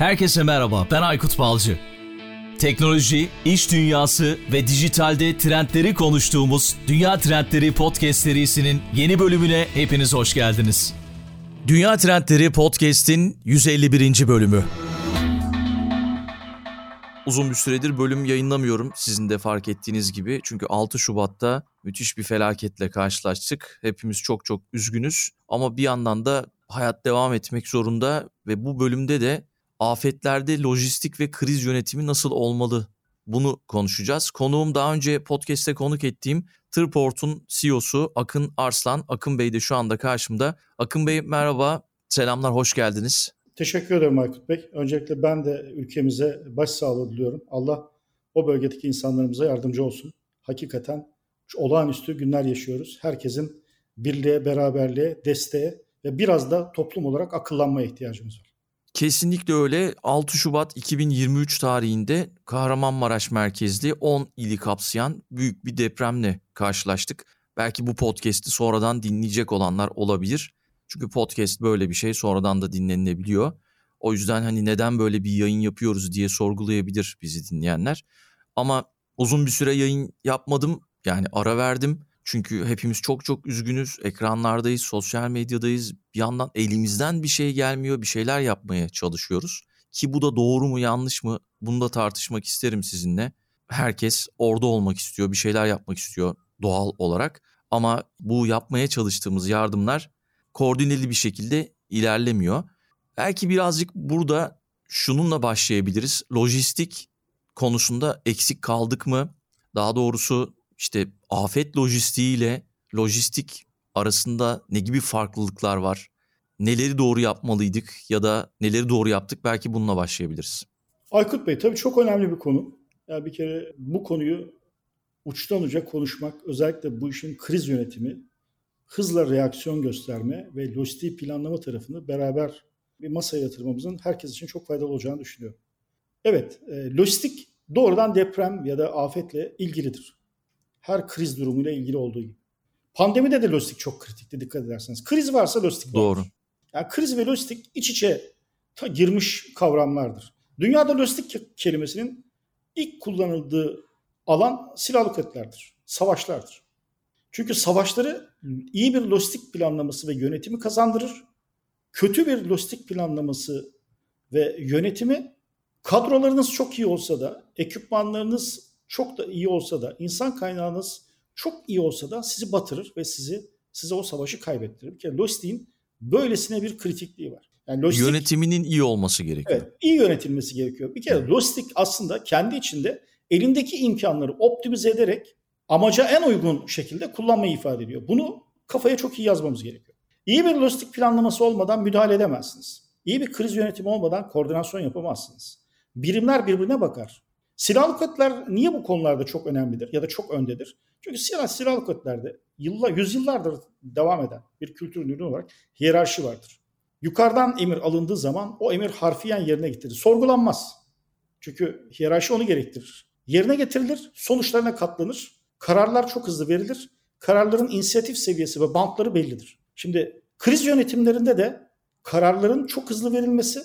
Herkese merhaba, ben Aykut Balcı. Teknoloji, iş dünyası ve dijitalde trendleri konuştuğumuz Dünya Trendleri Podcast serisinin yeni bölümüne hepiniz hoş geldiniz. Dünya Trendleri Podcast'in 151. bölümü. Uzun bir süredir bölüm yayınlamıyorum sizin de fark ettiğiniz gibi. Çünkü 6 Şubat'ta müthiş bir felaketle karşılaştık. Hepimiz çok çok üzgünüz ama bir yandan da hayat devam etmek zorunda ve bu bölümde de afetlerde lojistik ve kriz yönetimi nasıl olmalı? Bunu konuşacağız. Konuğum daha önce podcast'te konuk ettiğim Tırport'un CEO'su Akın Arslan. Akın Bey de şu anda karşımda. Akın Bey merhaba, selamlar, hoş geldiniz. Teşekkür ederim Aykut Bey. Öncelikle ben de ülkemize başsağlığı diliyorum. Allah o bölgedeki insanlarımıza yardımcı olsun. Hakikaten olağanüstü günler yaşıyoruz. Herkesin birliğe, beraberliğe, desteğe ve biraz da toplum olarak akıllanmaya ihtiyacımız var. Kesinlikle öyle. 6 Şubat 2023 tarihinde Kahramanmaraş merkezli 10 ili kapsayan büyük bir depremle karşılaştık. Belki bu podcast'i sonradan dinleyecek olanlar olabilir. Çünkü podcast böyle bir şey sonradan da dinlenilebiliyor. O yüzden hani neden böyle bir yayın yapıyoruz diye sorgulayabilir bizi dinleyenler. Ama uzun bir süre yayın yapmadım. Yani ara verdim. Çünkü hepimiz çok çok üzgünüz. Ekranlardayız, sosyal medyadayız. Bir yandan elimizden bir şey gelmiyor. Bir şeyler yapmaya çalışıyoruz. Ki bu da doğru mu yanlış mı bunu da tartışmak isterim sizinle. Herkes orada olmak istiyor, bir şeyler yapmak istiyor doğal olarak. Ama bu yapmaya çalıştığımız yardımlar koordineli bir şekilde ilerlemiyor. Belki birazcık burada şununla başlayabiliriz. Lojistik konusunda eksik kaldık mı? Daha doğrusu işte afet lojistiği ile lojistik arasında ne gibi farklılıklar var? Neleri doğru yapmalıydık ya da neleri doğru yaptık? Belki bununla başlayabiliriz. Aykut Bey tabii çok önemli bir konu. Yani bir kere bu konuyu uçtan uca konuşmak, özellikle bu işin kriz yönetimi, hızla reaksiyon gösterme ve lojistiği planlama tarafını beraber bir masaya yatırmamızın herkes için çok faydalı olacağını düşünüyorum. Evet, e, lojistik doğrudan deprem ya da afetle ilgilidir. Her kriz durumuyla ilgili olduğu gibi. Pandemide de lojistik çok kritikti dikkat ederseniz. Kriz varsa lojistik Doğru. vardır. Yani kriz ve lojistik iç içe ta girmiş kavramlardır. Dünyada lojistik kelimesinin ilk kullanıldığı alan silahlı kuvvetlerdir, savaşlardır. Çünkü savaşları iyi bir lojistik planlaması ve yönetimi kazandırır. Kötü bir lojistik planlaması ve yönetimi kadrolarınız çok iyi olsa da, ekipmanlarınız çok da iyi olsa da, insan kaynağınız çok iyi olsa da sizi batırır ve sizi size o savaşı kaybettirir. Bir kere lojistiğin böylesine bir kritikliği var. Yani lojistik, Yönetiminin iyi olması gerekiyor. Evet, iyi yönetilmesi gerekiyor. Bir kere lojistik aslında kendi içinde elindeki imkanları optimize ederek amaca en uygun şekilde kullanmayı ifade ediyor. Bunu kafaya çok iyi yazmamız gerekiyor. İyi bir lojistik planlaması olmadan müdahale edemezsiniz. İyi bir kriz yönetimi olmadan koordinasyon yapamazsınız. Birimler birbirine bakar. Silahlı kuvvetler niye bu konularda çok önemlidir ya da çok öndedir? Çünkü silah, silahlı kuvvetlerde yıllar, yüzyıllardır devam eden bir kültür ürünü olarak hiyerarşi vardır. Yukarıdan emir alındığı zaman o emir harfiyen yerine getirilir. Sorgulanmaz. Çünkü hiyerarşi onu gerektirir. Yerine getirilir, sonuçlarına katlanır, kararlar çok hızlı verilir. Kararların inisiyatif seviyesi ve bantları bellidir. Şimdi kriz yönetimlerinde de kararların çok hızlı verilmesi,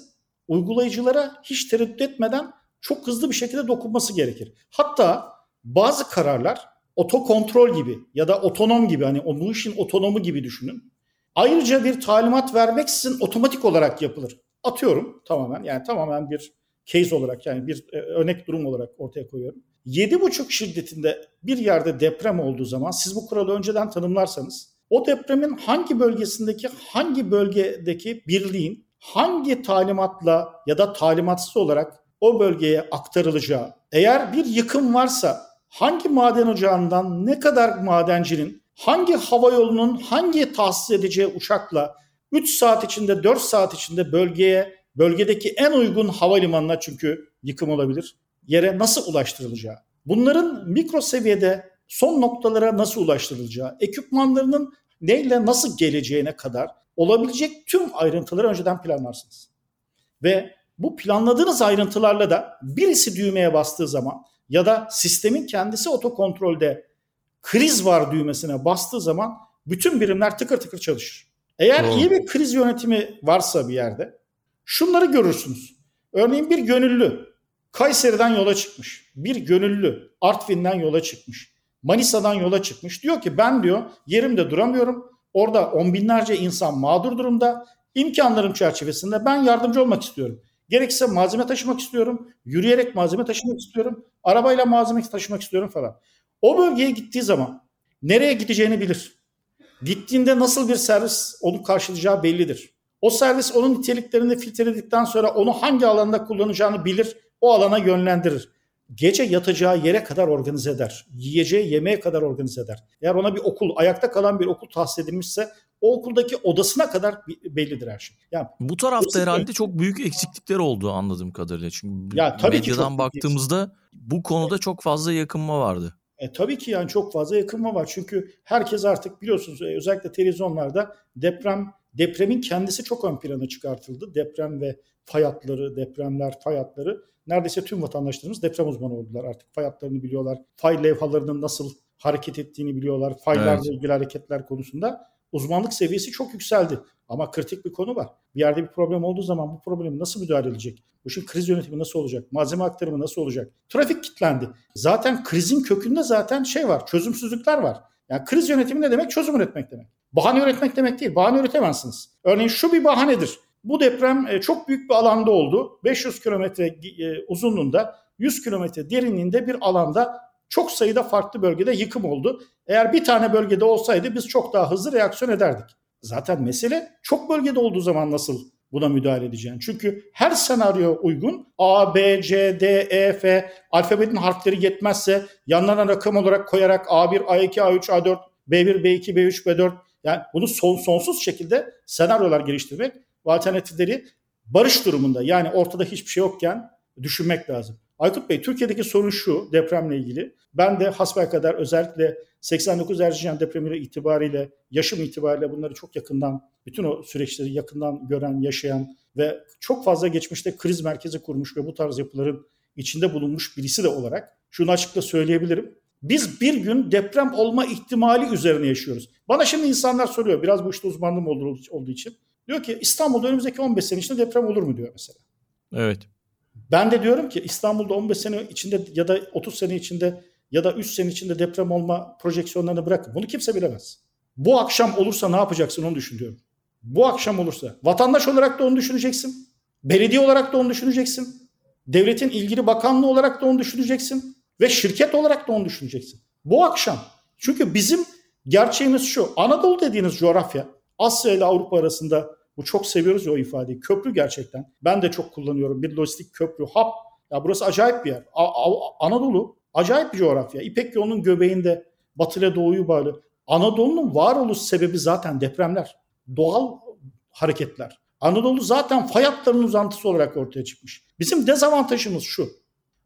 uygulayıcılara hiç tereddüt etmeden çok hızlı bir şekilde dokunması gerekir. Hatta bazı kararlar otokontrol gibi ya da otonom gibi hani o bu işin otonomu gibi düşünün. Ayrıca bir talimat vermeksizin otomatik olarak yapılır. Atıyorum tamamen yani tamamen bir case olarak yani bir e, örnek durum olarak ortaya koyuyorum. 7,5 şiddetinde bir yerde deprem olduğu zaman siz bu kuralı önceden tanımlarsanız o depremin hangi bölgesindeki hangi bölgedeki birliğin hangi talimatla ya da talimatsız olarak o bölgeye aktarılacağı, eğer bir yıkım varsa hangi maden ocağından ne kadar madencinin hangi hava yolunun hangi tahsis edeceği uçakla 3 saat içinde 4 saat içinde bölgeye bölgedeki en uygun havalimanına çünkü yıkım olabilir yere nasıl ulaştırılacağı, bunların mikro seviyede son noktalara nasıl ulaştırılacağı, ekipmanlarının neyle nasıl geleceğine kadar olabilecek tüm ayrıntıları önceden planlarsınız. Ve bu planladığınız ayrıntılarla da birisi düğmeye bastığı zaman ya da sistemin kendisi otokontrolde kriz var düğmesine bastığı zaman bütün birimler tıkır tıkır çalışır. Eğer Doğru. iyi bir kriz yönetimi varsa bir yerde şunları görürsünüz. Örneğin bir gönüllü Kayseri'den yola çıkmış. Bir gönüllü Artvin'den yola çıkmış. Manisa'dan yola çıkmış. Diyor ki ben diyor yerimde duramıyorum. Orada on binlerce insan mağdur durumda. İmkanlarım çerçevesinde ben yardımcı olmak istiyorum. Gerekirse malzeme taşımak istiyorum. Yürüyerek malzeme taşımak istiyorum. Arabayla malzeme taşımak istiyorum falan. O bölgeye gittiği zaman nereye gideceğini bilir. Gittiğinde nasıl bir servis onu karşılayacağı bellidir. O servis onun niteliklerini filtreledikten sonra onu hangi alanda kullanacağını bilir. O alana yönlendirir. Gece yatacağı yere kadar organize eder. Yiyeceği yemeğe kadar organize eder. Eğer ona bir okul, ayakta kalan bir okul tahsis edilmişse o okuldaki odasına kadar bellidir her şey. Yani bu tarafta herhalde çok büyük eksiklikler oldu anladığım kadarıyla. Çünkü ya, tabii medyadan baktığımızda bu konuda çok fazla yakınma vardı. E, tabii ki yani çok fazla yakınma var. Çünkü herkes artık biliyorsunuz e, özellikle televizyonlarda deprem depremin kendisi çok ön plana çıkartıldı. Deprem ve fay hatları, depremler, fay hatları. Neredeyse tüm vatandaşlarımız deprem uzmanı oldular. Artık fay hatlarını biliyorlar. Fay levhalarının nasıl hareket ettiğini biliyorlar. Faylarla evet. ilgili hareketler konusunda uzmanlık seviyesi çok yükseldi. Ama kritik bir konu var. Bir yerde bir problem olduğu zaman bu problemi nasıl müdahale edilecek? Bu işin kriz yönetimi nasıl olacak? Malzeme aktarımı nasıl olacak? Trafik kilitlendi. Zaten krizin kökünde zaten şey var, çözümsüzlükler var. Yani kriz yönetimi ne demek? Çözüm üretmek demek. Bahane üretmek demek değil. Bahane üretemezsiniz. Örneğin şu bir bahanedir. Bu deprem e, çok büyük bir alanda oldu. 500 kilometre e, uzunluğunda, 100 kilometre derinliğinde bir alanda çok sayıda farklı bölgede yıkım oldu. Eğer bir tane bölgede olsaydı biz çok daha hızlı reaksiyon ederdik. Zaten mesele çok bölgede olduğu zaman nasıl buna müdahale edeceğin. Çünkü her senaryo uygun A, B, C, D, E, F alfabetin harfleri yetmezse yanlarına rakam olarak koyarak A1, A2, A3, A4, B1, B2, B3, B4 yani bunu son, sonsuz şekilde senaryolar geliştirmek ve alternatifleri barış durumunda yani ortada hiçbir şey yokken düşünmek lazım. Aykut Bey Türkiye'deki sorun şu depremle ilgili. Ben de kadar özellikle 89 Erzincan depremi itibariyle yaşım itibariyle bunları çok yakından bütün o süreçleri yakından gören, yaşayan ve çok fazla geçmişte kriz merkezi kurmuş ve bu tarz yapıların içinde bulunmuş birisi de olarak şunu açıkça söyleyebilirim. Biz bir gün deprem olma ihtimali üzerine yaşıyoruz. Bana şimdi insanlar soruyor biraz bu işte uzmanlığım olduğu, için. Diyor ki İstanbul'da önümüzdeki 15 sene içinde deprem olur mu diyor mesela. Evet. Ben de diyorum ki İstanbul'da 15 sene içinde ya da 30 sene içinde ya da 3 sene içinde deprem olma projeksiyonlarını bırakın. Bunu kimse bilemez. Bu akşam olursa ne yapacaksın onu düşünüyorum. Bu akşam olursa vatandaş olarak da onu düşüneceksin. Belediye olarak da onu düşüneceksin. Devletin ilgili bakanlığı olarak da onu düşüneceksin. Ve şirket olarak da onu düşüneceksin. Bu akşam. Çünkü bizim gerçeğimiz şu. Anadolu dediğiniz coğrafya Asya ile Avrupa arasında bu çok seviyoruz ya o ifadeyi. Köprü gerçekten. Ben de çok kullanıyorum. Bir lojistik köprü, hap. Ya burası acayip bir yer. A- A- Anadolu acayip bir coğrafya. İpek yolunun göbeğinde batı ile doğuyu bağlı. Anadolu'nun varoluş sebebi zaten depremler. Doğal hareketler. Anadolu zaten fay hatlarının uzantısı olarak ortaya çıkmış. Bizim dezavantajımız şu.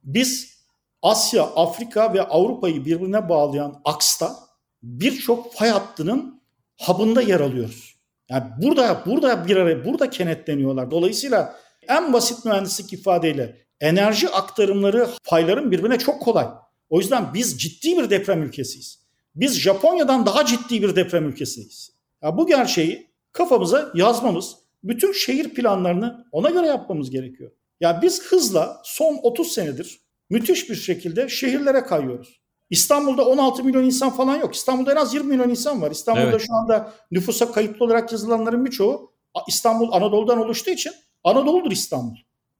Biz Asya, Afrika ve Avrupa'yı birbirine bağlayan aksta birçok fay hattının hub'ında yer alıyoruz. Yani burada burada bir araya burada kenetleniyorlar. Dolayısıyla en basit mühendislik ifadeyle enerji aktarımları fayların birbirine çok kolay. O yüzden biz ciddi bir deprem ülkesiyiz. Biz Japonya'dan daha ciddi bir deprem ülkesiyiz. Ya bu gerçeği kafamıza yazmamız, bütün şehir planlarını ona göre yapmamız gerekiyor. Ya biz hızla son 30 senedir müthiş bir şekilde şehirlere kayıyoruz. İstanbul'da 16 milyon insan falan yok. İstanbul'da en az 20 milyon insan var. İstanbul'da evet. şu anda nüfusa kayıtlı olarak yazılanların birçoğu İstanbul Anadolu'dan oluştuğu için Anadolu'dur İstanbul.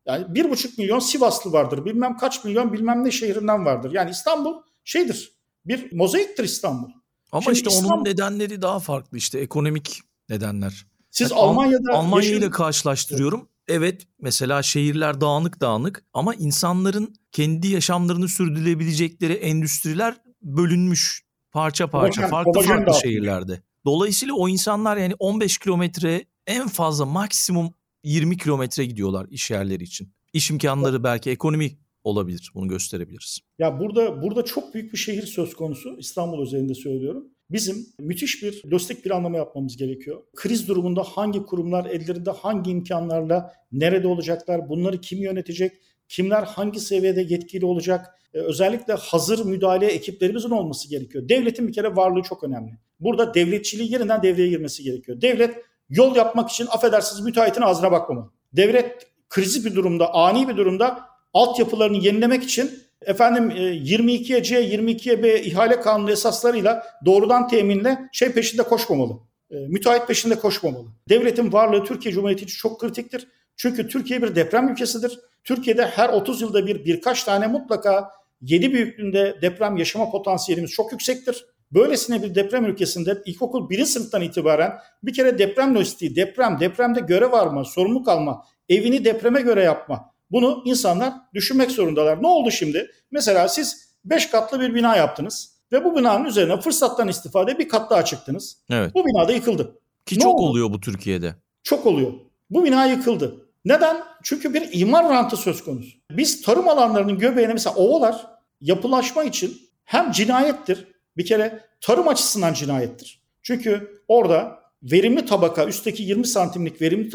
Yani bir buçuk milyon Sivaslı vardır. Bilmem kaç milyon bilmem ne şehrinden vardır. Yani İstanbul şeydir. Bir mozaiktir İstanbul. Ama Şimdi işte İstanbul, onun nedenleri daha farklı işte ekonomik nedenler. Siz yani Almanya'da Almanya ile karşılaştırıyorum. Evet mesela şehirler dağınık dağınık ama insanların kendi yaşamlarını sürdürebilecekleri endüstriler bölünmüş parça parça Homogen, farklı farklı dağıtmış. şehirlerde. Dolayısıyla o insanlar yani 15 kilometre en fazla maksimum 20 kilometre gidiyorlar iş yerleri için. İş imkanları belki ekonomik olabilir. Bunu gösterebiliriz. Ya burada burada çok büyük bir şehir söz konusu. İstanbul özelinde söylüyorum. Bizim müthiş bir lojistik planlama yapmamız gerekiyor. Kriz durumunda hangi kurumlar ellerinde hangi imkanlarla nerede olacaklar? Bunları kim yönetecek? Kimler hangi seviyede yetkili olacak? Ee, özellikle hazır müdahale ekiplerimizin olması gerekiyor. Devletin bir kere varlığı çok önemli. Burada devletçiliği yeniden devreye girmesi gerekiyor. Devlet yol yapmak için affedersiniz müteahhitin ağzına bakmamalı. Devlet krizi bir durumda, ani bir durumda altyapılarını yenilemek için efendim 22'ye C, 22'ye B ihale kanunu esaslarıyla doğrudan teminle şey peşinde koşmamalı. E, müteahhit peşinde koşmamalı. Devletin varlığı Türkiye Cumhuriyeti için çok kritiktir. Çünkü Türkiye bir deprem ülkesidir. Türkiye'de her 30 yılda bir birkaç tane mutlaka 7 büyüklüğünde deprem yaşama potansiyelimiz çok yüksektir. Böylesine bir deprem ülkesinde ilkokul 1. sınıftan itibaren bir kere deprem lojistiği, deprem, depremde görev alma, sorumluluk alma, evini depreme göre yapma. Bunu insanlar düşünmek zorundalar. Ne oldu şimdi? Mesela siz 5 katlı bir bina yaptınız ve bu binanın üzerine fırsattan istifade bir kat daha çıktınız. Evet. Bu bina da yıkıldı. Ki Ne çok oldu? oluyor bu Türkiye'de. Çok oluyor. Bu bina yıkıldı. Neden? Çünkü bir imar rantı söz konusu. Biz tarım alanlarının göbeğine mesela ovalar yapılaşma için hem cinayettir. Bir kere tarım açısından cinayettir. Çünkü orada verimli tabaka, üstteki 20 santimlik verimli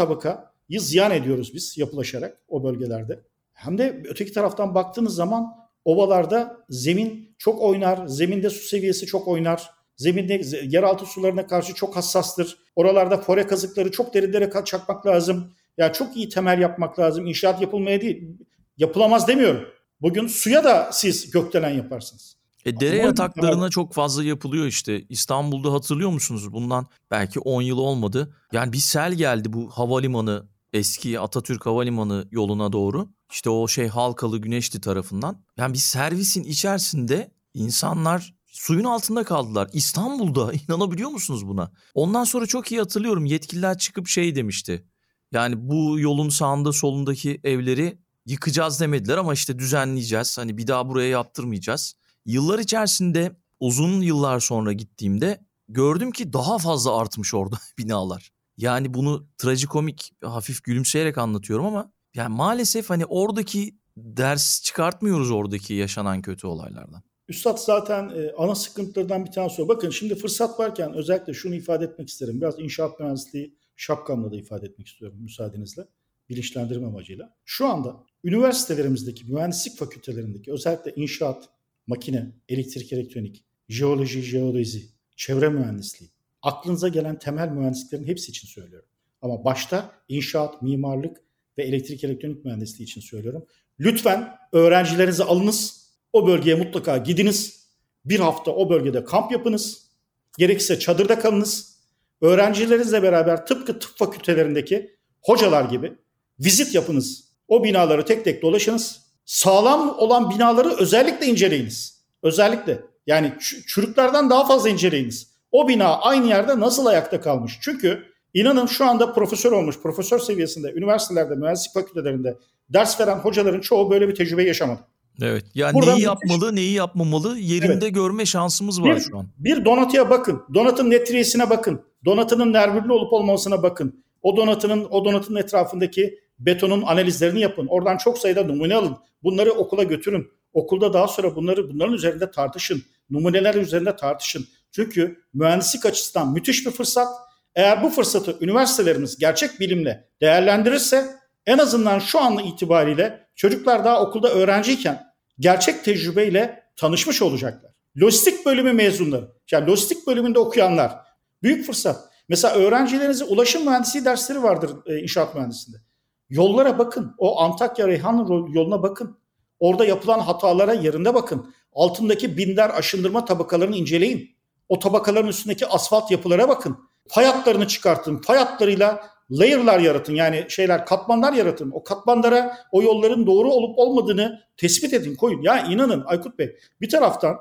tabakayı ziyan ediyoruz biz yapılaşarak o bölgelerde. Hem de öteki taraftan baktığınız zaman ovalarda zemin çok oynar, zeminde su seviyesi çok oynar. Zeminde ze- yeraltı sularına karşı çok hassastır. Oralarda fore kazıkları çok derinlere çakmak lazım. Yani çok iyi temel yapmak lazım. İnşaat yapılmaya değil, yapılamaz demiyorum. Bugün suya da siz gökdelen yaparsınız. E dere Ama- yataklarına çok fazla yapılıyor işte. İstanbul'da hatırlıyor musunuz? Bundan belki 10 yıl olmadı. Yani bir sel geldi bu havalimanı eski Atatürk Havalimanı yoluna doğru. İşte o şey Halkalı Güneşli tarafından. Yani bir servisin içerisinde insanlar suyun altında kaldılar. İstanbul'da inanabiliyor musunuz buna? Ondan sonra çok iyi hatırlıyorum yetkililer çıkıp şey demişti. Yani bu yolun sağında solundaki evleri yıkacağız demediler ama işte düzenleyeceğiz. Hani bir daha buraya yaptırmayacağız. Yıllar içerisinde uzun yıllar sonra gittiğimde gördüm ki daha fazla artmış orada binalar. Yani bunu trajikomik hafif gülümseyerek anlatıyorum ama yani maalesef hani oradaki ders çıkartmıyoruz oradaki yaşanan kötü olaylardan. Üstad zaten e, ana sıkıntılardan bir tanesi o. Bakın şimdi fırsat varken özellikle şunu ifade etmek isterim. Biraz inşaat mühendisliği şapkamla da ifade etmek istiyorum müsaadenizle. Bilinçlendirme amacıyla. Şu anda üniversitelerimizdeki, mühendislik fakültelerindeki özellikle inşaat, makine, elektrik, elektronik, jeoloji, jeodezi, çevre mühendisliği, aklınıza gelen temel mühendisliklerin hepsi için söylüyorum. Ama başta inşaat, mimarlık ve elektrik, elektronik mühendisliği için söylüyorum. Lütfen öğrencilerinizi alınız, o bölgeye mutlaka gidiniz. Bir hafta o bölgede kamp yapınız. Gerekirse çadırda kalınız. Öğrencilerinizle beraber tıpkı tıp fakültelerindeki hocalar gibi vizit yapınız. O binaları tek tek dolaşınız. Sağlam olan binaları özellikle inceleyiniz. Özellikle yani çürüklerden daha fazla inceleyiniz. O bina aynı yerde nasıl ayakta kalmış? Çünkü inanın şu anda profesör olmuş, profesör seviyesinde üniversitelerde, mühendislik fakültelerinde ders veren hocaların çoğu böyle bir tecrübe yaşamadı. Evet. Yani Buradan neyi yapmalı, neyi yapmamalı yerinde görme şansımız var Bir- şu an. Bir donatıya bakın. Donatın netriyesine bakın. Donatının nervürlü olup olmamasına bakın. O donatının o donatın etrafındaki betonun analizlerini yapın. Oradan çok sayıda numune alın. Bunları okula götürün. Okulda daha sonra bunları bunların üzerinde tartışın. Numuneler üzerinde tartışın. Çünkü mühendislik açısından müthiş bir fırsat. Eğer bu fırsatı üniversitelerimiz gerçek bilimle değerlendirirse en azından şu an itibariyle çocuklar daha okulda öğrenciyken gerçek tecrübeyle tanışmış olacaklar. Lojistik bölümü mezunları, yani lojistik bölümünde okuyanlar büyük fırsat. Mesela öğrencilerinize ulaşım mühendisliği dersleri vardır e, inşaat mühendisliğinde. Yollara bakın. O Antakya Reyhan yoluna bakın. Orada yapılan hatalara yerinde bakın. Altındaki binder aşındırma tabakalarını inceleyin. O tabakaların üstündeki asfalt yapılara bakın. Fay hatlarını çıkartın. Fay hatlarıyla layer'lar yaratın. Yani şeyler katmanlar yaratın. O katmanlara o yolların doğru olup olmadığını tespit edin, koyun. Ya inanın Aykut Bey bir taraftan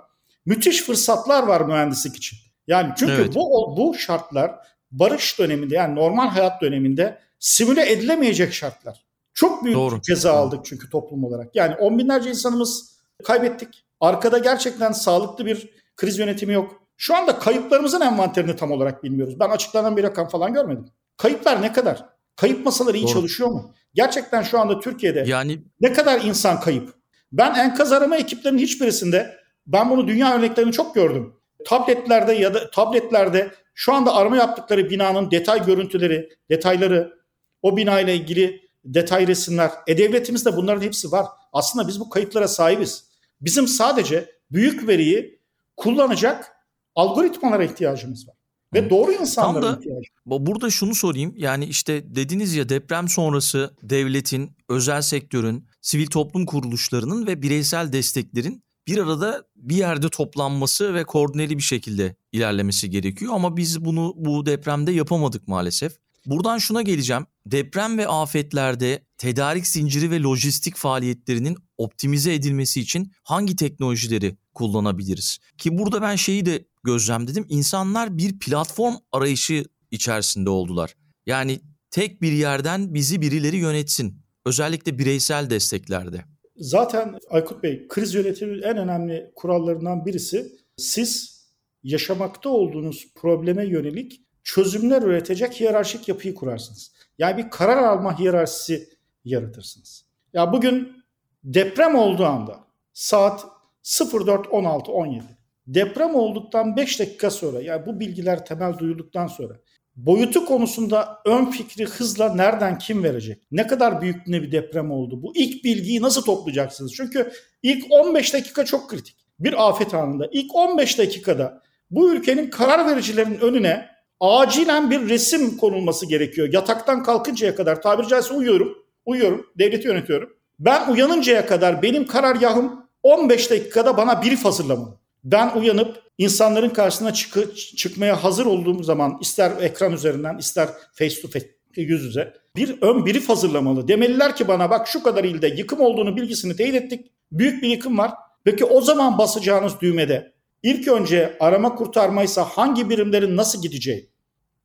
müthiş fırsatlar var mühendislik için. Yani çünkü Evet. bu bu şartlar barış döneminde yani normal hayat döneminde simüle edilemeyecek şartlar. Çok büyük Doğru. ceza Doğru. aldık çünkü toplum olarak. Yani on binlerce insanımız kaybettik. Arkada gerçekten sağlıklı bir kriz yönetimi yok. Şu anda kayıplarımızın envanterini tam olarak bilmiyoruz. Ben açıklanan bir rakam falan görmedim. Kayıplar ne kadar? Kayıp masaları iyi Doğru. çalışıyor mu? Gerçekten şu anda Türkiye'de Yani ne kadar insan kayıp? Ben enkaz arama ekiplerinin hiçbirisinde ben bunu dünya örneklerini çok gördüm. Tabletlerde ya da tabletlerde şu anda arama yaptıkları binanın detay görüntüleri, detayları, o bina ile ilgili detay resimler. E-Devletimizde bunların hepsi var. Aslında biz bu kayıtlara sahibiz. Bizim sadece büyük veriyi kullanacak algoritmalara ihtiyacımız var. Ve doğru insanlara Tam da ihtiyacı. burada şunu sorayım. Yani işte dediniz ya deprem sonrası devletin, özel sektörün, sivil toplum kuruluşlarının ve bireysel desteklerin bir arada bir yerde toplanması ve koordineli bir şekilde ilerlemesi gerekiyor. Ama biz bunu bu depremde yapamadık maalesef. Buradan şuna geleceğim. Deprem ve afetlerde tedarik zinciri ve lojistik faaliyetlerinin optimize edilmesi için hangi teknolojileri kullanabiliriz? Ki burada ben şeyi de gözlemledim. İnsanlar bir platform arayışı içerisinde oldular. Yani tek bir yerden bizi birileri yönetsin. Özellikle bireysel desteklerde. Zaten Aykut Bey kriz yönetimi en önemli kurallarından birisi siz yaşamakta olduğunuz probleme yönelik çözümler üretecek hiyerarşik yapıyı kurarsınız. Yani bir karar alma hiyerarşisi yaratırsınız. Ya bugün deprem olduğu anda saat 04.16-17 deprem olduktan 5 dakika sonra yani bu bilgiler temel duyulduktan sonra boyutu konusunda ön fikri hızla nereden kim verecek? Ne kadar büyüklüğünde bir deprem oldu? Bu ilk bilgiyi nasıl toplayacaksınız? Çünkü ilk 15 dakika çok kritik. Bir afet anında ilk 15 dakikada bu ülkenin karar vericilerin önüne acilen bir resim konulması gerekiyor. Yataktan kalkıncaya kadar tabiri caizse uyuyorum. Uyuyorum. Devleti yönetiyorum. Ben uyanıncaya kadar benim karargahım 15 dakikada bana brief hazırlamalı. Ben uyanıp insanların karşısına çık çıkmaya hazır olduğum zaman ister ekran üzerinden ister face to face yüz yüze bir ön brief hazırlamalı. Demeliler ki bana bak şu kadar ilde yıkım olduğunu bilgisini teyit ettik. Büyük bir yıkım var. Peki o zaman basacağınız düğmede ilk önce arama kurtarmaysa hangi birimlerin nasıl gideceği,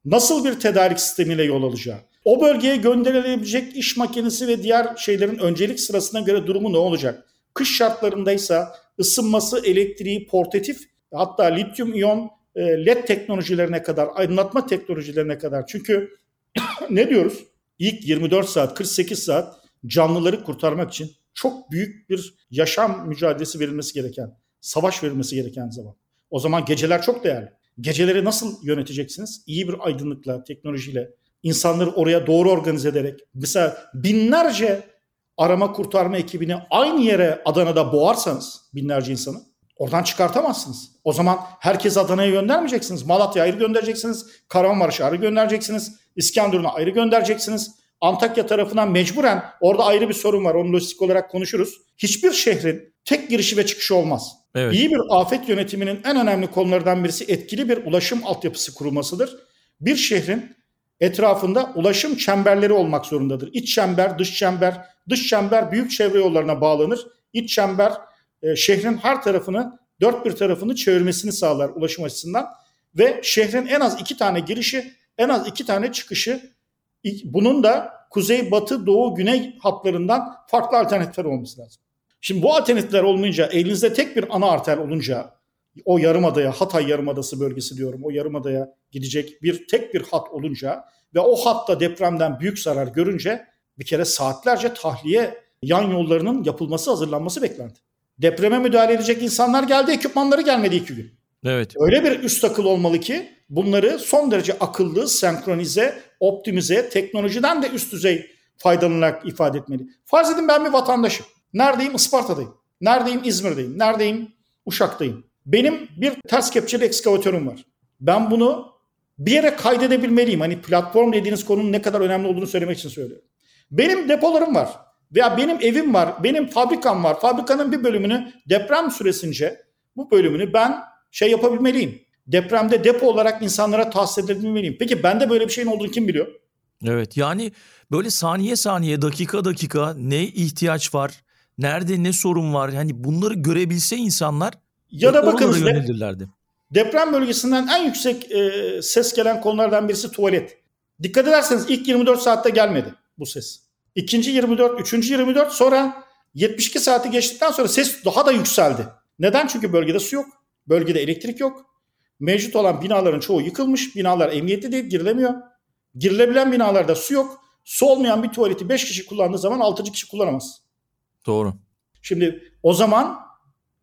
nasıl bir tedarik sistemiyle yol alacağı, o bölgeye gönderilebilecek iş makinesi ve diğer şeylerin öncelik sırasına göre durumu ne olacak? Kış şartlarındaysa ısınması, elektriği, portatif hatta lityum iyon e, led teknolojilerine kadar, aydınlatma teknolojilerine kadar. Çünkü ne diyoruz? İlk 24 saat, 48 saat canlıları kurtarmak için çok büyük bir yaşam mücadelesi verilmesi gereken, savaş verilmesi gereken zaman. O zaman geceler çok değerli. Geceleri nasıl yöneteceksiniz? İyi bir aydınlıkla, teknolojiyle, insanları oraya doğru organize ederek. Mesela binlerce arama kurtarma ekibini aynı yere Adana'da boğarsanız binlerce insanı oradan çıkartamazsınız. O zaman herkes Adana'ya göndermeyeceksiniz. Malatya'ya ayrı göndereceksiniz. Kahramanmaraş'a ayrı göndereceksiniz. İskenderun'a ayrı göndereceksiniz. Antakya tarafından mecburen orada ayrı bir sorun var. Onu lojistik olarak konuşuruz. Hiçbir şehrin tek girişi ve çıkışı olmaz. Evet. İyi bir afet yönetiminin en önemli konulardan birisi etkili bir ulaşım altyapısı kurulmasıdır. Bir şehrin etrafında ulaşım çemberleri olmak zorundadır. İç çember, dış çember, dış çember büyük çevre yollarına bağlanır. İç çember e, şehrin her tarafını, dört bir tarafını çevirmesini sağlar ulaşım açısından. Ve şehrin en az iki tane girişi, en az iki tane çıkışı, bunun da kuzey, batı, doğu, güney hatlarından farklı alternatifler olması lazım. Şimdi bu alternatifler olmayınca, elinizde tek bir ana arter olunca, o yarımadaya, Hatay Yarımadası bölgesi diyorum, o yarımadaya gidecek bir tek bir hat olunca ve o hatta depremden büyük zarar görünce bir kere saatlerce tahliye yan yollarının yapılması, hazırlanması beklendi. Depreme müdahale edecek insanlar geldi, ekipmanları gelmedi iki gün. Evet. Öyle bir üst akıl olmalı ki bunları son derece akıllı, senkronize, optimize, teknolojiden de üst düzey faydalanarak ifade etmeli. Farz edin ben bir vatandaşım. Neredeyim? Isparta'dayım. Neredeyim? İzmir'deyim. Neredeyim? Uşak'tayım. Benim bir ters kepçeli ekskavatörüm var. Ben bunu bir yere kaydedebilmeliyim. Hani platform dediğiniz konunun ne kadar önemli olduğunu söylemek için söylüyorum. Benim depolarım var. Veya benim evim var. Benim fabrikam var. Fabrikanın bir bölümünü deprem süresince bu bölümünü ben şey yapabilmeliyim. Depremde depo olarak insanlara tahsis edebilmeliyim. Peki bende böyle bir şeyin olduğunu kim biliyor? Evet yani böyle saniye saniye dakika dakika ne ihtiyaç var? Nerede ne sorun var? Hani bunları görebilse insanlar ya da bakın deprem bölgesinden en yüksek e, ses gelen konulardan birisi tuvalet. Dikkat ederseniz ilk 24 saatte gelmedi bu ses. İkinci 24, üçüncü 24 sonra 72 saati geçtikten sonra ses daha da yükseldi. Neden? Çünkü bölgede su yok. Bölgede elektrik yok. Mevcut olan binaların çoğu yıkılmış. Binalar emniyetli değil, girilemiyor. Girilebilen binalarda su yok. Su olmayan bir tuvaleti 5 kişi kullandığı zaman 6. kişi kullanamaz. Doğru. Şimdi o zaman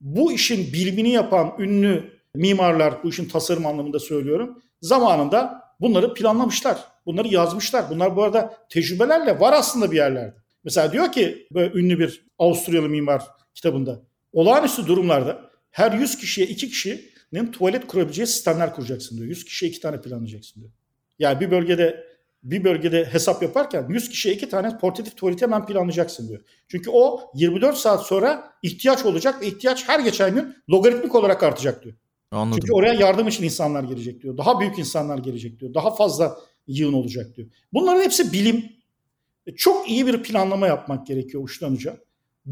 bu işin bilimini yapan ünlü mimarlar, bu işin tasarım anlamında söylüyorum, zamanında bunları planlamışlar. Bunları yazmışlar. Bunlar bu arada tecrübelerle var aslında bir yerlerde. Mesela diyor ki böyle ünlü bir Avusturyalı mimar kitabında olağanüstü durumlarda her 100 kişiye 2 kişi bölgenin tuvalet kurabileceği sistemler kuracaksın diyor. 100 kişiye iki tane planlayacaksın diyor. Yani bir bölgede bir bölgede hesap yaparken 100 kişiye iki tane portatif tuvaleti hemen planlayacaksın diyor. Çünkü o 24 saat sonra ihtiyaç olacak ve ihtiyaç her geçen gün logaritmik olarak artacak diyor. Anladım. Çünkü oraya yardım için insanlar gelecek diyor. Daha büyük insanlar gelecek diyor. Daha fazla yığın olacak diyor. Bunların hepsi bilim. Çok iyi bir planlama yapmak gerekiyor uçtan uca.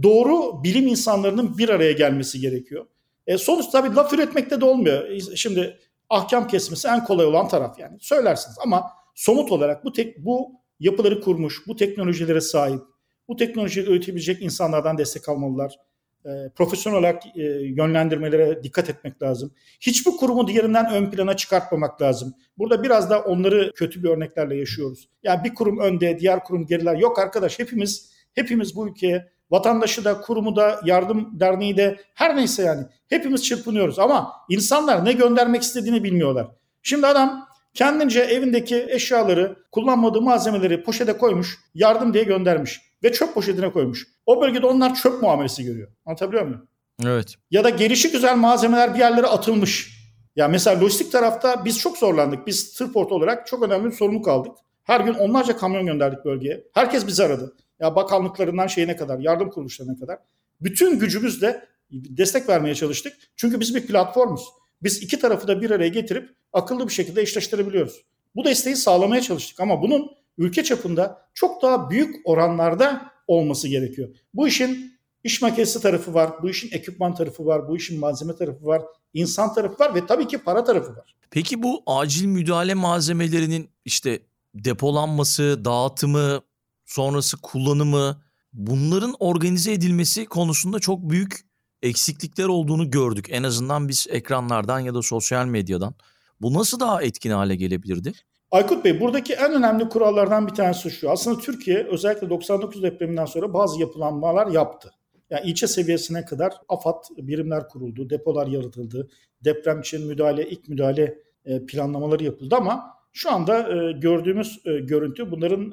Doğru bilim insanlarının bir araya gelmesi gerekiyor. E, sonuç tabii laf üretmekte de olmuyor. E, Şimdi ahkam kesmesi en kolay olan taraf yani. Söylersiniz ama somut olarak bu tek bu yapıları kurmuş, bu teknolojilere sahip, bu teknolojiyi üretebilecek insanlardan destek almalılar. E, profesyonel olarak e, yönlendirmelere dikkat etmek lazım. Hiçbir kurumu diğerinden ön plana çıkartmamak lazım. Burada biraz da onları kötü bir örneklerle yaşıyoruz. Yani bir kurum önde, diğer kurum geriler. Yok arkadaş hepimiz hepimiz bu ülkeye vatandaşı da, kurumu da, yardım derneği de her neyse yani hepimiz çırpınıyoruz ama insanlar ne göndermek istediğini bilmiyorlar. Şimdi adam kendince evindeki eşyaları, kullanmadığı malzemeleri poşete koymuş, yardım diye göndermiş ve çöp poşetine koymuş. O bölgede onlar çöp muamelesi görüyor. Anlatabiliyor muyum? Evet. Ya da gelişi güzel malzemeler bir yerlere atılmış. Ya mesela lojistik tarafta biz çok zorlandık. Biz Tırport olarak çok önemli bir sorumluluk aldık. Her gün onlarca kamyon gönderdik bölgeye. Herkes bizi aradı. Ya bakanlıklarından şeyine kadar, yardım kuruluşlarına kadar. Bütün gücümüzle destek vermeye çalıştık. Çünkü biz bir platformuz. Biz iki tarafı da bir araya getirip akıllı bir şekilde eşleştirebiliyoruz. Bu desteği sağlamaya çalıştık ama bunun ülke çapında çok daha büyük oranlarda olması gerekiyor. Bu işin iş makinesi tarafı var, bu işin ekipman tarafı var, bu işin malzeme tarafı var, insan tarafı var ve tabii ki para tarafı var. Peki bu acil müdahale malzemelerinin işte depolanması, dağıtımı, sonrası kullanımı bunların organize edilmesi konusunda çok büyük eksiklikler olduğunu gördük. En azından biz ekranlardan ya da sosyal medyadan. Bu nasıl daha etkin hale gelebilirdi? Aykut Bey buradaki en önemli kurallardan bir tanesi şu. Aslında Türkiye özellikle 99 depreminden sonra bazı yapılanmalar yaptı. Yani ilçe seviyesine kadar AFAD birimler kuruldu, depolar yaratıldı, deprem için müdahale, ilk müdahale e, planlamaları yapıldı ama şu anda e, gördüğümüz e, görüntü bunların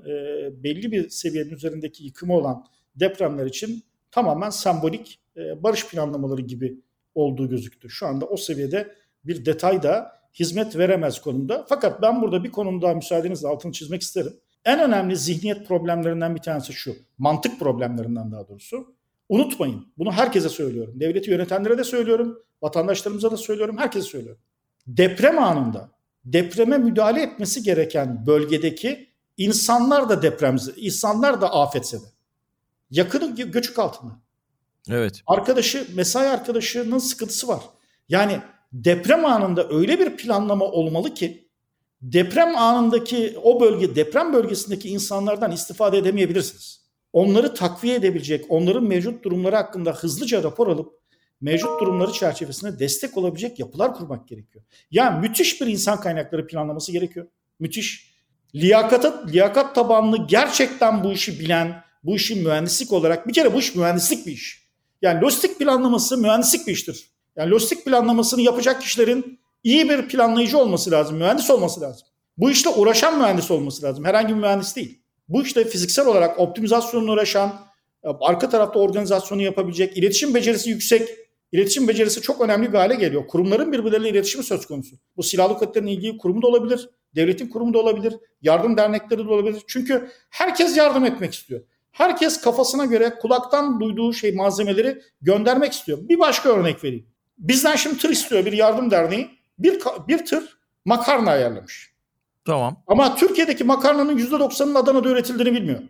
belli bir seviyenin üzerindeki yıkımı olan depremler için tamamen sembolik barış planlamaları gibi olduğu gözüktü. Şu anda o seviyede bir detay da hizmet veremez konumda. Fakat ben burada bir konum daha müsaadenizle altını çizmek isterim. En önemli zihniyet problemlerinden bir tanesi şu. Mantık problemlerinden daha doğrusu. Unutmayın. Bunu herkese söylüyorum. Devleti yönetenlere de söylüyorum. Vatandaşlarımıza da söylüyorum. Herkese söylüyorum. Deprem anında depreme müdahale etmesi gereken bölgedeki insanlar da depremze, insanlar da afetsede. Yakını göçük altında. Evet. Arkadaşı, mesai arkadaşının sıkıntısı var. Yani deprem anında öyle bir planlama olmalı ki deprem anındaki o bölge, deprem bölgesindeki insanlardan istifade edemeyebilirsiniz. Onları takviye edebilecek, onların mevcut durumları hakkında hızlıca rapor alıp mevcut durumları çerçevesinde destek olabilecek yapılar kurmak gerekiyor. Yani müthiş bir insan kaynakları planlaması gerekiyor. Müthiş. Liyakata, liyakat tabanlı gerçekten bu işi bilen, bu işi mühendislik olarak bir kere bu iş mühendislik bir iş. Yani lojistik planlaması mühendislik bir iştir. Yani lojistik planlamasını yapacak kişilerin iyi bir planlayıcı olması lazım, mühendis olması lazım. Bu işle uğraşan mühendis olması lazım. Herhangi bir mühendis değil. Bu işte fiziksel olarak optimizasyonla uğraşan, arka tarafta organizasyonu yapabilecek, iletişim becerisi yüksek, iletişim becerisi çok önemli bir hale geliyor. Kurumların birbirleriyle iletişimi söz konusu. Bu silahlı kuvvetlerin ilgili kurumu da olabilir, devletin kurumu da olabilir, yardım dernekleri de olabilir. Çünkü herkes yardım etmek istiyor. Herkes kafasına göre kulaktan duyduğu şey malzemeleri göndermek istiyor. Bir başka örnek vereyim. Bizden şimdi tır istiyor bir yardım derneği. Bir, bir tır makarna ayarlamış. Tamam. Ama Türkiye'deki makarnanın %90'ının Adana'da üretildiğini bilmiyor.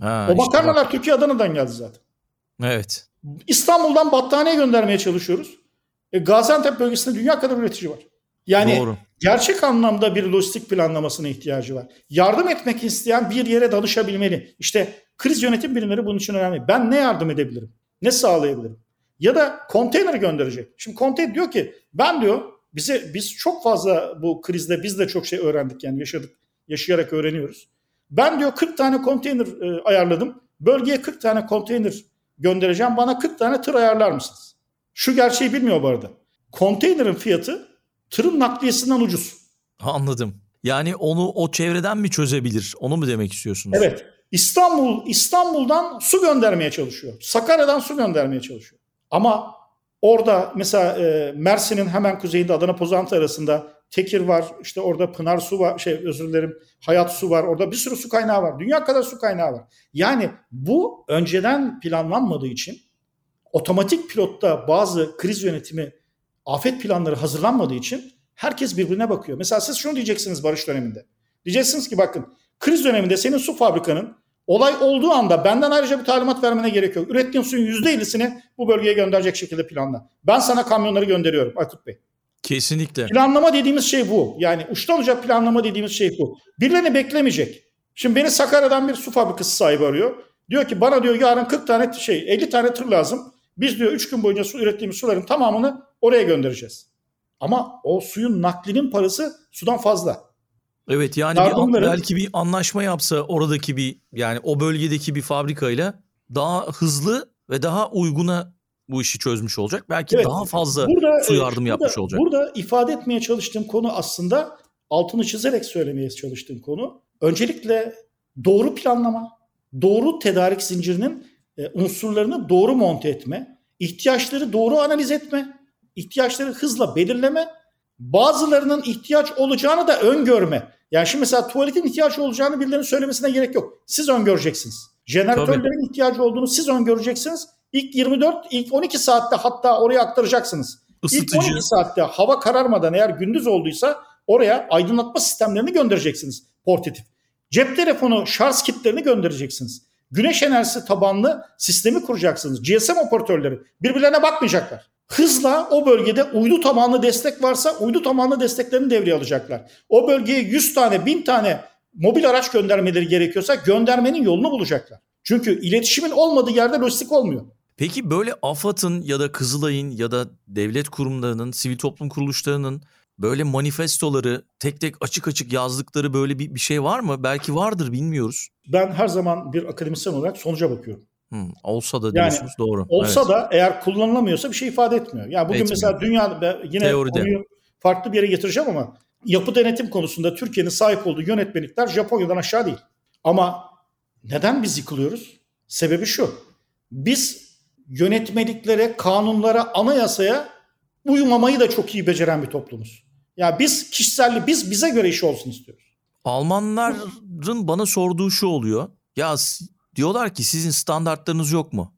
Ha, o işte makarnalar bak. Türkiye Adana'dan geldi zaten. Evet. İstanbul'dan battaniye göndermeye çalışıyoruz. E, Gaziantep bölgesinde dünya kadar üretici var. Yani Doğru. gerçek anlamda bir lojistik planlamasına ihtiyacı var. Yardım etmek isteyen bir yere danışabilmeli. İşte kriz yönetim birimleri bunun için önemli. Ben ne yardım edebilirim? Ne sağlayabilirim? Ya da konteyner gönderecek. Şimdi konteyner diyor ki ben diyor bize biz çok fazla bu krizde biz de çok şey öğrendik yani yaşadık yaşayarak öğreniyoruz. Ben diyor 40 tane konteyner e, ayarladım. Bölgeye 40 tane konteyner göndereceğim. Bana 40 tane tır ayarlar mısınız? Şu gerçeği bilmiyor bu arada. Konteynerin fiyatı tırın nakliyesinden ucuz. Anladım. Yani onu o çevreden mi çözebilir? Onu mu demek istiyorsunuz? Evet. İstanbul İstanbul'dan su göndermeye çalışıyor. Sakarya'dan su göndermeye çalışıyor. Ama Orada mesela e, Mersin'in hemen kuzeyinde Adana Pozantı arasında Tekir var. işte orada Pınar Su var. Şey özür dilerim. Hayat Su var. Orada bir sürü su kaynağı var. Dünya kadar su kaynağı var. Yani bu önceden planlanmadığı için otomatik pilotta bazı kriz yönetimi afet planları hazırlanmadığı için herkes birbirine bakıyor. Mesela siz şunu diyeceksiniz barış döneminde. Diyeceksiniz ki bakın kriz döneminde senin su fabrikanın olay olduğu anda benden ayrıca bir talimat vermene gerek yok. Ürettiğin suyun %50'sini bu bölgeye gönderecek şekilde planla. Ben sana kamyonları gönderiyorum Aykut Bey. Kesinlikle. Planlama dediğimiz şey bu. Yani uçtan uca planlama dediğimiz şey bu. Birilerini beklemeyecek. Şimdi beni Sakarya'dan bir su fabrikası sahibi arıyor. Diyor ki bana diyor yarın 40 tane şey 50 tane tır lazım. Biz diyor 3 gün boyunca su ürettiğimiz suların tamamını oraya göndereceğiz. Ama o suyun naklinin parası sudan fazla. Evet yani bir, belki bir anlaşma yapsa oradaki bir yani o bölgedeki bir fabrikayla daha hızlı ve daha uyguna bu işi çözmüş olacak. Belki evet, daha fazla burada, su yardım burada, yapmış olacak. Burada ifade etmeye çalıştığım konu aslında altını çizerek söylemeye çalıştığım konu. Öncelikle doğru planlama, doğru tedarik zincirinin e, unsurlarını doğru monte etme, ihtiyaçları doğru analiz etme, ihtiyaçları hızla belirleme, bazılarının ihtiyaç olacağını da öngörme. Yani şimdi mesela tuvaletin ihtiyaç olacağını birilerinin söylemesine gerek yok. Siz öngöreceksiniz. Jeneratörlerin Tabii. ihtiyacı olduğunu siz öngöreceksiniz. İlk 24, ilk 12 saatte hatta oraya aktaracaksınız. Isıtıcı. İlk 12 saatte hava kararmadan eğer gündüz olduysa oraya aydınlatma sistemlerini göndereceksiniz portatif. Cep telefonu şarj kitlerini göndereceksiniz. Güneş enerjisi tabanlı sistemi kuracaksınız. GSM operatörleri birbirlerine bakmayacaklar. Hızla o bölgede uydu tabanlı destek varsa uydu tabanlı desteklerini devreye alacaklar. O bölgeye 100 tane 1000 tane mobil araç göndermeleri gerekiyorsa göndermenin yolunu bulacaklar. Çünkü iletişimin olmadığı yerde lojistik olmuyor. Peki böyle AFAD'ın ya da Kızılay'ın ya da devlet kurumlarının, sivil toplum kuruluşlarının böyle manifestoları tek tek açık açık yazdıkları böyle bir, bir şey var mı? Belki vardır bilmiyoruz. Ben her zaman bir akademisyen olarak sonuca bakıyorum. Hmm, olsa da diyorsunuz yani, doğru. Olsa evet. da eğer kullanılamıyorsa bir şey ifade etmiyor. Yani bugün Etmiyor. mesela dünya yine Teoride. konuyu farklı bir yere getireceğim ama yapı denetim konusunda Türkiye'nin sahip olduğu yönetmelikler Japonya'dan aşağı değil. Ama neden biz yıkılıyoruz? Sebebi şu. Biz yönetmeliklere, kanunlara, anayasaya uyumamayı da çok iyi beceren bir toplumuz. Ya biz kişiselli, biz bize göre iş olsun istiyoruz. Almanların bana sorduğu şu oluyor. Ya diyorlar ki sizin standartlarınız yok mu?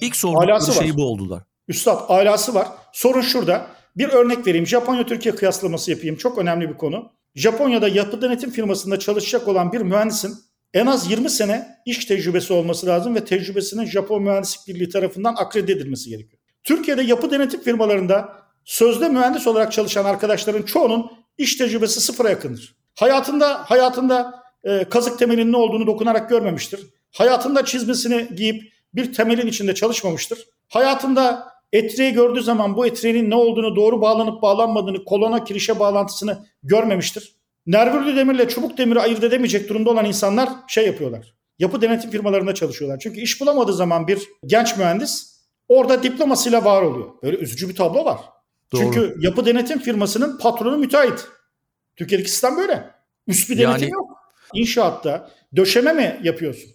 İlk sordukları şey bu oldular. Üstad alası var. Sorun şurada. Bir örnek vereyim. Japonya-Türkiye kıyaslaması yapayım. Çok önemli bir konu. Japonya'da yapı denetim firmasında çalışacak olan bir mühendisin en az 20 sene iş tecrübesi olması lazım ve tecrübesinin Japon Mühendislik Birliği tarafından akredite edilmesi gerekiyor. Türkiye'de yapı denetim firmalarında sözde mühendis olarak çalışan arkadaşların çoğunun iş tecrübesi sıfıra yakındır. Hayatında hayatında e, kazık temelinin ne olduğunu dokunarak görmemiştir. Hayatında çizmesini giyip bir temelin içinde çalışmamıştır. Hayatında etreyi gördüğü zaman bu etrenin ne olduğunu, doğru bağlanıp bağlanmadığını, kolona kirişe bağlantısını görmemiştir. Nervürlü demirle çubuk demiri ayırt edemeyecek durumda olan insanlar şey yapıyorlar. Yapı denetim firmalarında çalışıyorlar. Çünkü iş bulamadığı zaman bir genç mühendis orada diplomasıyla var oluyor. Böyle üzücü bir tablo var. Doğru. Çünkü yapı denetim firmasının patronu müteahhit. Türkiye'deki sistem böyle. Üst bir denetim yani... yok. İnşaatta döşeme mi yapıyorsun?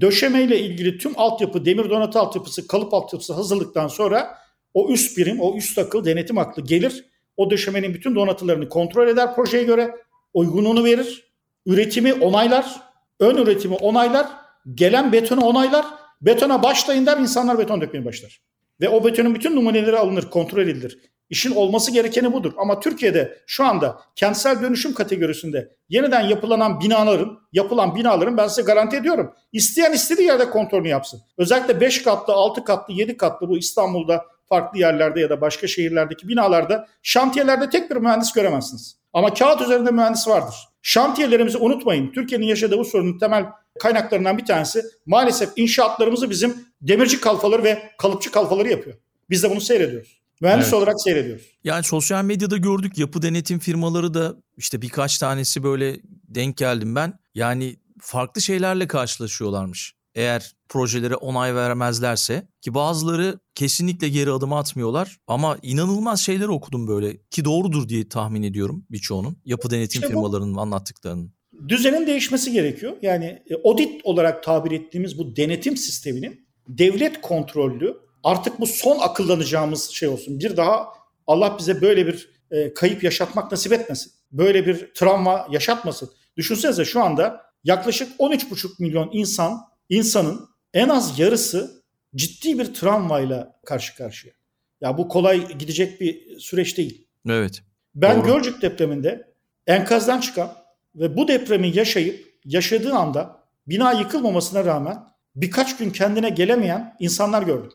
Döşeme ile ilgili tüm altyapı, demir donatı altyapısı, kalıp altyapısı hazırlıktan sonra o üst birim, o üst akıl, denetim aklı gelir. O döşemenin bütün donatılarını kontrol eder projeye göre. Uygunluğunu verir. Üretimi onaylar. Ön üretimi onaylar. Gelen betonu onaylar. Betona başlayın der insanlar beton dökmeye başlar. Ve o betonun bütün numuneleri alınır, kontrol edilir. İşin olması gerekeni budur. Ama Türkiye'de şu anda kentsel dönüşüm kategorisinde yeniden yapılanan binaların, yapılan binaların ben size garanti ediyorum. İsteyen istediği yerde kontrolünü yapsın. Özellikle 5 katlı, 6 katlı, 7 katlı bu İstanbul'da farklı yerlerde ya da başka şehirlerdeki binalarda şantiyelerde tek bir mühendis göremezsiniz. Ama kağıt üzerinde mühendis vardır. Şantiyelerimizi unutmayın. Türkiye'nin yaşadığı bu sorunun temel kaynaklarından bir tanesi maalesef inşaatlarımızı bizim demirci kalfaları ve kalıpçı kalfaları yapıyor. Biz de bunu seyrediyoruz. Mühendis evet. olarak seyrediyoruz. Yani sosyal medyada gördük yapı denetim firmaları da işte birkaç tanesi böyle denk geldim ben. Yani farklı şeylerle karşılaşıyorlarmış. Eğer projelere onay vermezlerse ki bazıları kesinlikle geri adım atmıyorlar ama inanılmaz şeyler okudum böyle ki doğrudur diye tahmin ediyorum birçoğunun yapı denetim işte firmalarının anlattıklarının. Düzenin değişmesi gerekiyor. Yani e, audit olarak tabir ettiğimiz bu denetim sisteminin devlet kontrollü artık bu son akıllanacağımız şey olsun. Bir daha Allah bize böyle bir e, kayıp yaşatmak nasip etmesin. Böyle bir travma yaşatmasın. Düşünsenize şu anda yaklaşık 13,5 milyon insan insanın en az yarısı ciddi bir travmayla karşı karşıya. Ya bu kolay gidecek bir süreç değil. Evet. Ben Doğru. Gölcük depreminde enkazdan çıkan ve bu depremi yaşayıp yaşadığı anda bina yıkılmamasına rağmen birkaç gün kendine gelemeyen insanlar gördüm.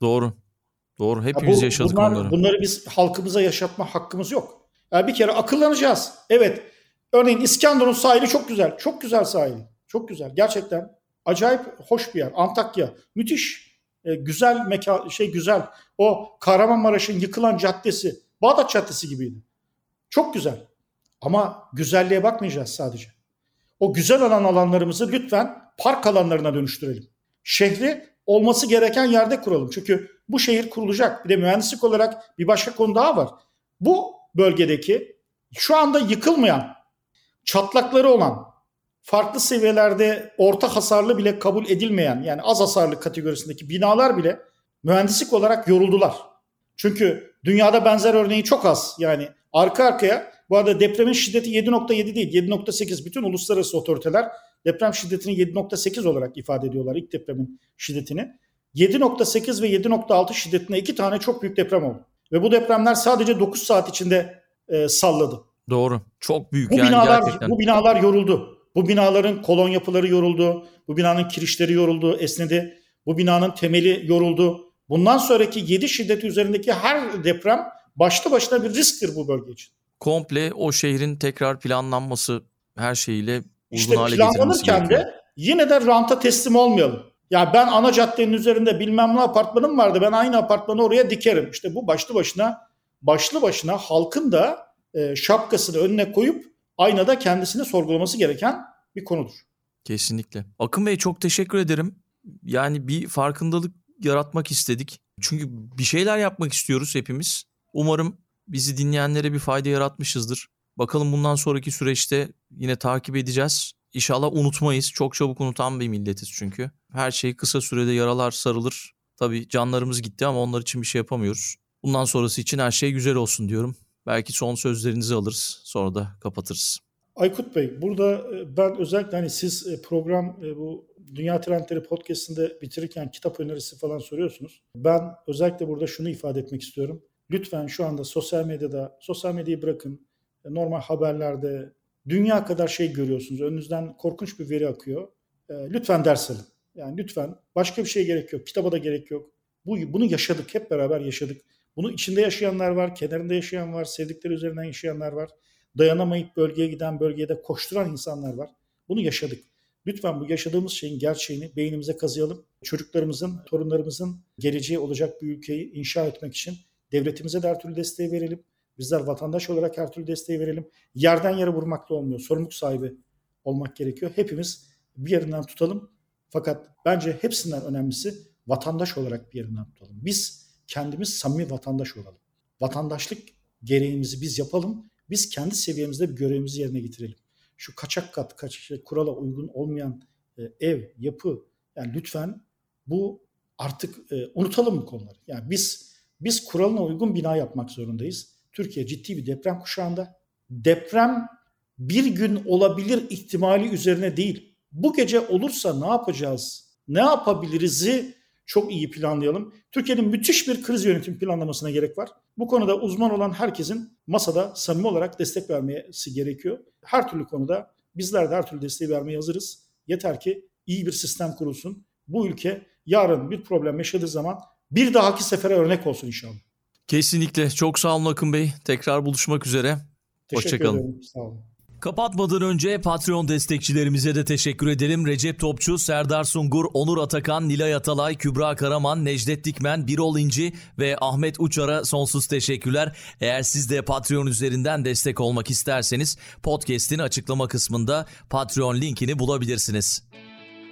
Doğru. Doğru. Ya Hepimiz bu- yaşadık bunlar, onları. Bunları biz halkımıza yaşatma hakkımız yok. Yani bir kere akıllanacağız. Evet. Örneğin İskenderun sahili çok güzel. Çok güzel sahili. Çok güzel. Gerçekten acayip hoş bir yer. Antakya müthiş. e, güzel mekan şey güzel. O Kahramanmaraş'ın yıkılan caddesi Bağdat Caddesi gibiydi. Çok güzel. Ama güzelliğe bakmayacağız sadece. O güzel alan alanlarımızı lütfen park alanlarına dönüştürelim. Şehri olması gereken yerde kuralım. Çünkü bu şehir kurulacak. Bir de mühendislik olarak bir başka konu daha var. Bu bölgedeki şu anda yıkılmayan, çatlakları olan, farklı seviyelerde orta hasarlı bile kabul edilmeyen yani az hasarlı kategorisindeki binalar bile mühendislik olarak yoruldular. Çünkü dünyada benzer örneği çok az. Yani arka arkaya bu arada depremin şiddeti 7.7 değil 7.8 bütün uluslararası otoriteler deprem şiddetini 7.8 olarak ifade ediyorlar ilk depremin şiddetini. 7.8 ve 7.6 şiddetinde iki tane çok büyük deprem oldu. Ve bu depremler sadece 9 saat içinde e, salladı. Doğru. Çok büyük Bu yani binalar gerçekten. bu binalar yoruldu. Bu binaların kolon yapıları yoruldu. Bu binanın kirişleri yoruldu, esnedi. Bu binanın temeli yoruldu. Bundan sonraki 7 şiddeti üzerindeki her deprem başlı başına bir risktir bu bölge için. Komple o şehrin tekrar planlanması her şeyiyle İşte hale planlanırken de yine de ranta teslim olmayalım. Ya ben ana caddenin üzerinde bilmem ne apartmanım vardı. Ben aynı apartmanı oraya dikerim. İşte bu başlı başına başlı başına halkın da e, şapkasını önüne koyup aynada kendisini sorgulaması gereken bir konudur. Kesinlikle. Akın Bey çok teşekkür ederim. Yani bir farkındalık yaratmak istedik. Çünkü bir şeyler yapmak istiyoruz hepimiz. Umarım bizi dinleyenlere bir fayda yaratmışızdır. Bakalım bundan sonraki süreçte yine takip edeceğiz. İnşallah unutmayız. Çok çabuk unutan bir milletiz çünkü. Her şey kısa sürede yaralar sarılır. Tabii canlarımız gitti ama onlar için bir şey yapamıyoruz. Bundan sonrası için her şey güzel olsun diyorum. Belki son sözlerinizi alırız. Sonra da kapatırız. Aykut Bey burada e, ben özellikle hani siz e, program e, bu Dünya Trendleri podcast'inde bitirirken kitap önerisi falan soruyorsunuz. Ben özellikle burada şunu ifade etmek istiyorum. Lütfen şu anda sosyal medyada, sosyal medyayı bırakın. Normal haberlerde dünya kadar şey görüyorsunuz. Önünüzden korkunç bir veri akıyor. E, Lütfen ders alın. Yani lütfen başka bir şeye gerek yok. Kitaba da gerek yok. Bu, bunu yaşadık. Hep beraber yaşadık. Bunu içinde yaşayanlar var, kenarında yaşayan var, sevdikleri üzerinden yaşayanlar var dayanamayıp bölgeye giden bölgeye de koşturan insanlar var. Bunu yaşadık. Lütfen bu yaşadığımız şeyin gerçeğini beynimize kazıyalım. Çocuklarımızın, torunlarımızın geleceği olacak bir ülkeyi inşa etmek için devletimize de her türlü desteği verelim. Bizler vatandaş olarak her türlü desteği verelim. Yerden yere vurmakla olmuyor. Sorumluluk sahibi olmak gerekiyor. Hepimiz bir yerinden tutalım. Fakat bence hepsinden önemlisi vatandaş olarak bir yerinden tutalım. Biz kendimiz samimi vatandaş olalım. Vatandaşlık gereğimizi biz yapalım biz kendi seviyemizde bir görevimizi yerine getirelim. Şu kaçak kat, kaç, kurala uygun olmayan e, ev, yapı yani lütfen bu artık e, unutalım bu konuları. Yani biz biz kuralına uygun bina yapmak zorundayız. Türkiye ciddi bir deprem kuşağında. Deprem bir gün olabilir ihtimali üzerine değil. Bu gece olursa ne yapacağız? Ne yapabiliriz'i çok iyi planlayalım. Türkiye'nin müthiş bir kriz yönetim planlamasına gerek var. Bu konuda uzman olan herkesin masada samimi olarak destek vermesi gerekiyor. Her türlü konuda bizler de her türlü desteği vermeye hazırız. Yeter ki iyi bir sistem kurulsun. Bu ülke yarın bir problem yaşadığı zaman bir dahaki sefere örnek olsun inşallah. Kesinlikle. Çok sağ olun Akın Bey. Tekrar buluşmak üzere. Teşekkür Hoşçakalın. ederim. Sağ olun. Kapatmadan önce Patreon destekçilerimize de teşekkür edelim. Recep Topçu, Serdar Sungur, Onur Atakan, Nilay Atalay, Kübra Karaman, Necdet Dikmen, Birol İnci ve Ahmet Uçar'a sonsuz teşekkürler. Eğer siz de Patreon üzerinden destek olmak isterseniz podcast'in açıklama kısmında Patreon linkini bulabilirsiniz.